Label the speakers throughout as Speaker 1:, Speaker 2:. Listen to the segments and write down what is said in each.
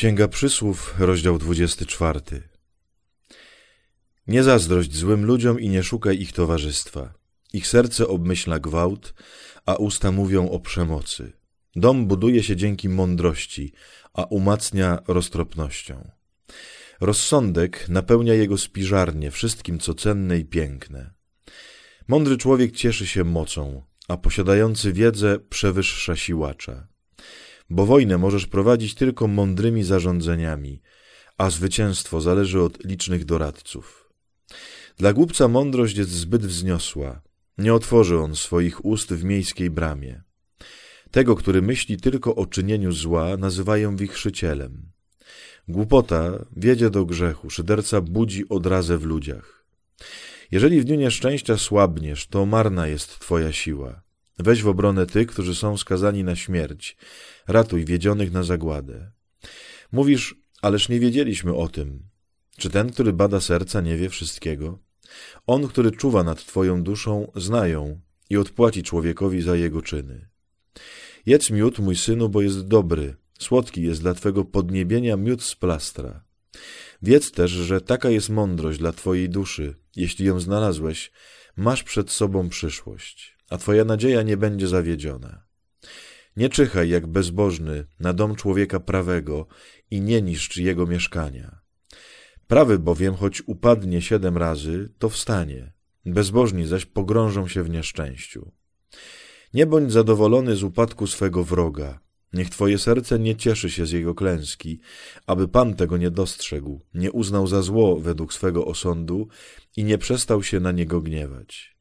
Speaker 1: Księga Przysłów, rozdział 24. Nie zazdrość złym ludziom i nie szukaj ich towarzystwa. Ich serce obmyśla gwałt, a usta mówią o przemocy. Dom buduje się dzięki mądrości, a umacnia roztropnością. Rozsądek napełnia jego spiżarnię wszystkim, co cenne i piękne. Mądry człowiek cieszy się mocą, a posiadający wiedzę przewyższa siłacza bo wojnę możesz prowadzić tylko mądrymi zarządzeniami, a zwycięstwo zależy od licznych doradców. Dla głupca mądrość jest zbyt wzniosła, nie otworzy on swoich ust w miejskiej bramie. Tego, który myśli tylko o czynieniu zła, nazywają wichrzycielem. Głupota wiedzie do grzechu, szyderca budzi odrazę w ludziach. Jeżeli w dniu nieszczęścia słabniesz, to marna jest twoja siła. Weź w obronę tych, którzy są skazani na śmierć. Ratuj wiedzionych na zagładę. Mówisz, ależ nie wiedzieliśmy o tym. Czy ten, który bada serca, nie wie wszystkiego? On, który czuwa nad twoją duszą, zna ją i odpłaci człowiekowi za jego czyny. Jedz miód, mój synu, bo jest dobry. Słodki jest dla twego podniebienia miód z plastra. Wiedz też, że taka jest mądrość dla twojej duszy. Jeśli ją znalazłeś, masz przed sobą przyszłość a twoja nadzieja nie będzie zawiedziona. Nie czychaj jak bezbożny na dom człowieka prawego i nie niszcz jego mieszkania. Prawy bowiem, choć upadnie siedem razy, to wstanie, bezbożni zaś pogrążą się w nieszczęściu. Nie bądź zadowolony z upadku swego wroga, Niech Twoje serce nie cieszy się z jego klęski, aby Pan tego nie dostrzegł, nie uznał za zło według swego osądu i nie przestał się na niego gniewać.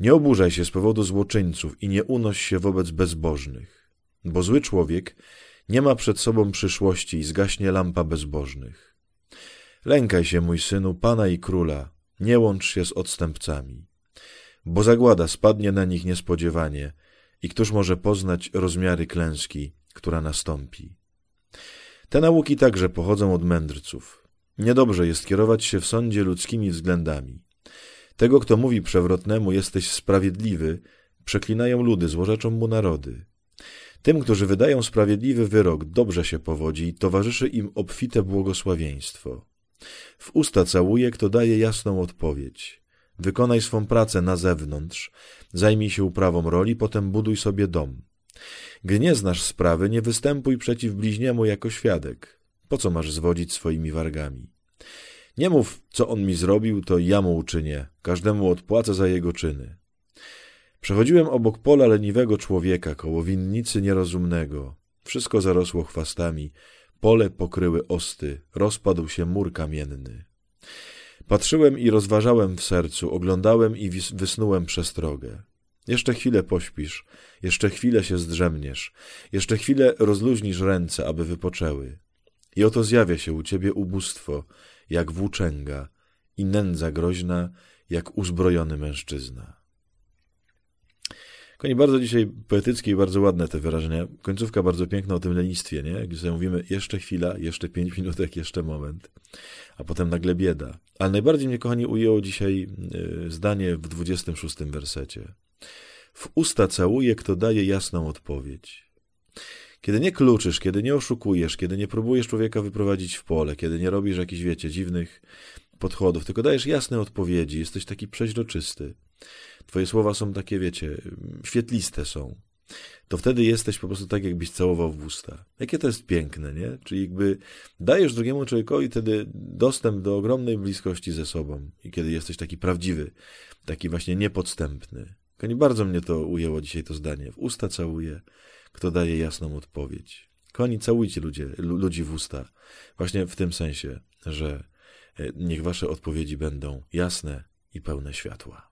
Speaker 1: Nie oburzaj się z powodu złoczyńców i nie unoś się wobec bezbożnych, bo zły człowiek nie ma przed sobą przyszłości i zgaśnie lampa bezbożnych. Lękaj się, mój synu, Pana i Króla, nie łącz się z odstępcami, bo zagłada spadnie na nich niespodziewanie i któż może poznać rozmiary klęski, która nastąpi. Te nauki także pochodzą od mędrców. Niedobrze jest kierować się w sądzie ludzkimi względami. Tego, kto mówi przewrotnemu, jesteś sprawiedliwy, przeklinają ludy, złorzeczą mu narody. Tym, którzy wydają sprawiedliwy wyrok, dobrze się powodzi i towarzyszy im obfite błogosławieństwo. W usta całuje, kto daje jasną odpowiedź. Wykonaj swą pracę na zewnątrz, zajmij się uprawą roli, potem buduj sobie dom. Gdy nie znasz sprawy, nie występuj przeciw bliźniemu jako świadek. Po co masz zwodzić swoimi wargami? Nie mów, co on mi zrobił, to ja mu uczynię, każdemu odpłacę za jego czyny. Przechodziłem obok pola leniwego człowieka, koło winnicy nierozumnego. Wszystko zarosło chwastami, pole pokryły osty, rozpadł się mur kamienny. Patrzyłem i rozważałem w sercu, oglądałem i wysnułem przestrogę. Jeszcze chwilę pośpisz, jeszcze chwilę się zdrzemniesz, jeszcze chwilę rozluźnisz ręce, aby wypoczęły. I oto zjawia się u ciebie ubóstwo, jak włóczęga i nędza groźna, jak uzbrojony mężczyzna. Koni bardzo dzisiaj poetyckie i bardzo ładne te wyrażenia. Końcówka bardzo piękna o tym lenistwie, nie? Gdzie sobie mówimy jeszcze chwila, jeszcze pięć minutek, jeszcze moment, a potem nagle bieda. Ale najbardziej mnie, kochani, ujęło dzisiaj y, zdanie w 26 wersecie. W usta całuje, kto daje jasną odpowiedź. Kiedy nie kluczysz, kiedy nie oszukujesz, kiedy nie próbujesz człowieka wyprowadzić w pole, kiedy nie robisz jakichś, wiecie, dziwnych podchodów, tylko dajesz jasne odpowiedzi, jesteś taki przeźroczysty. Twoje słowa są takie, wiecie, świetliste są. To wtedy jesteś po prostu tak, jakbyś całował w usta. Jakie to jest piękne, nie? Czyli jakby dajesz drugiemu człowiekowi wtedy dostęp do ogromnej bliskości ze sobą. I kiedy jesteś taki prawdziwy, taki właśnie niepodstępny. Koni bardzo mnie to ujęło dzisiaj to zdanie. W usta całuję kto daje jasną odpowiedź. Koni, całujcie ludzie, ludzi w usta. Właśnie w tym sensie, że e, niech wasze odpowiedzi będą jasne i pełne światła.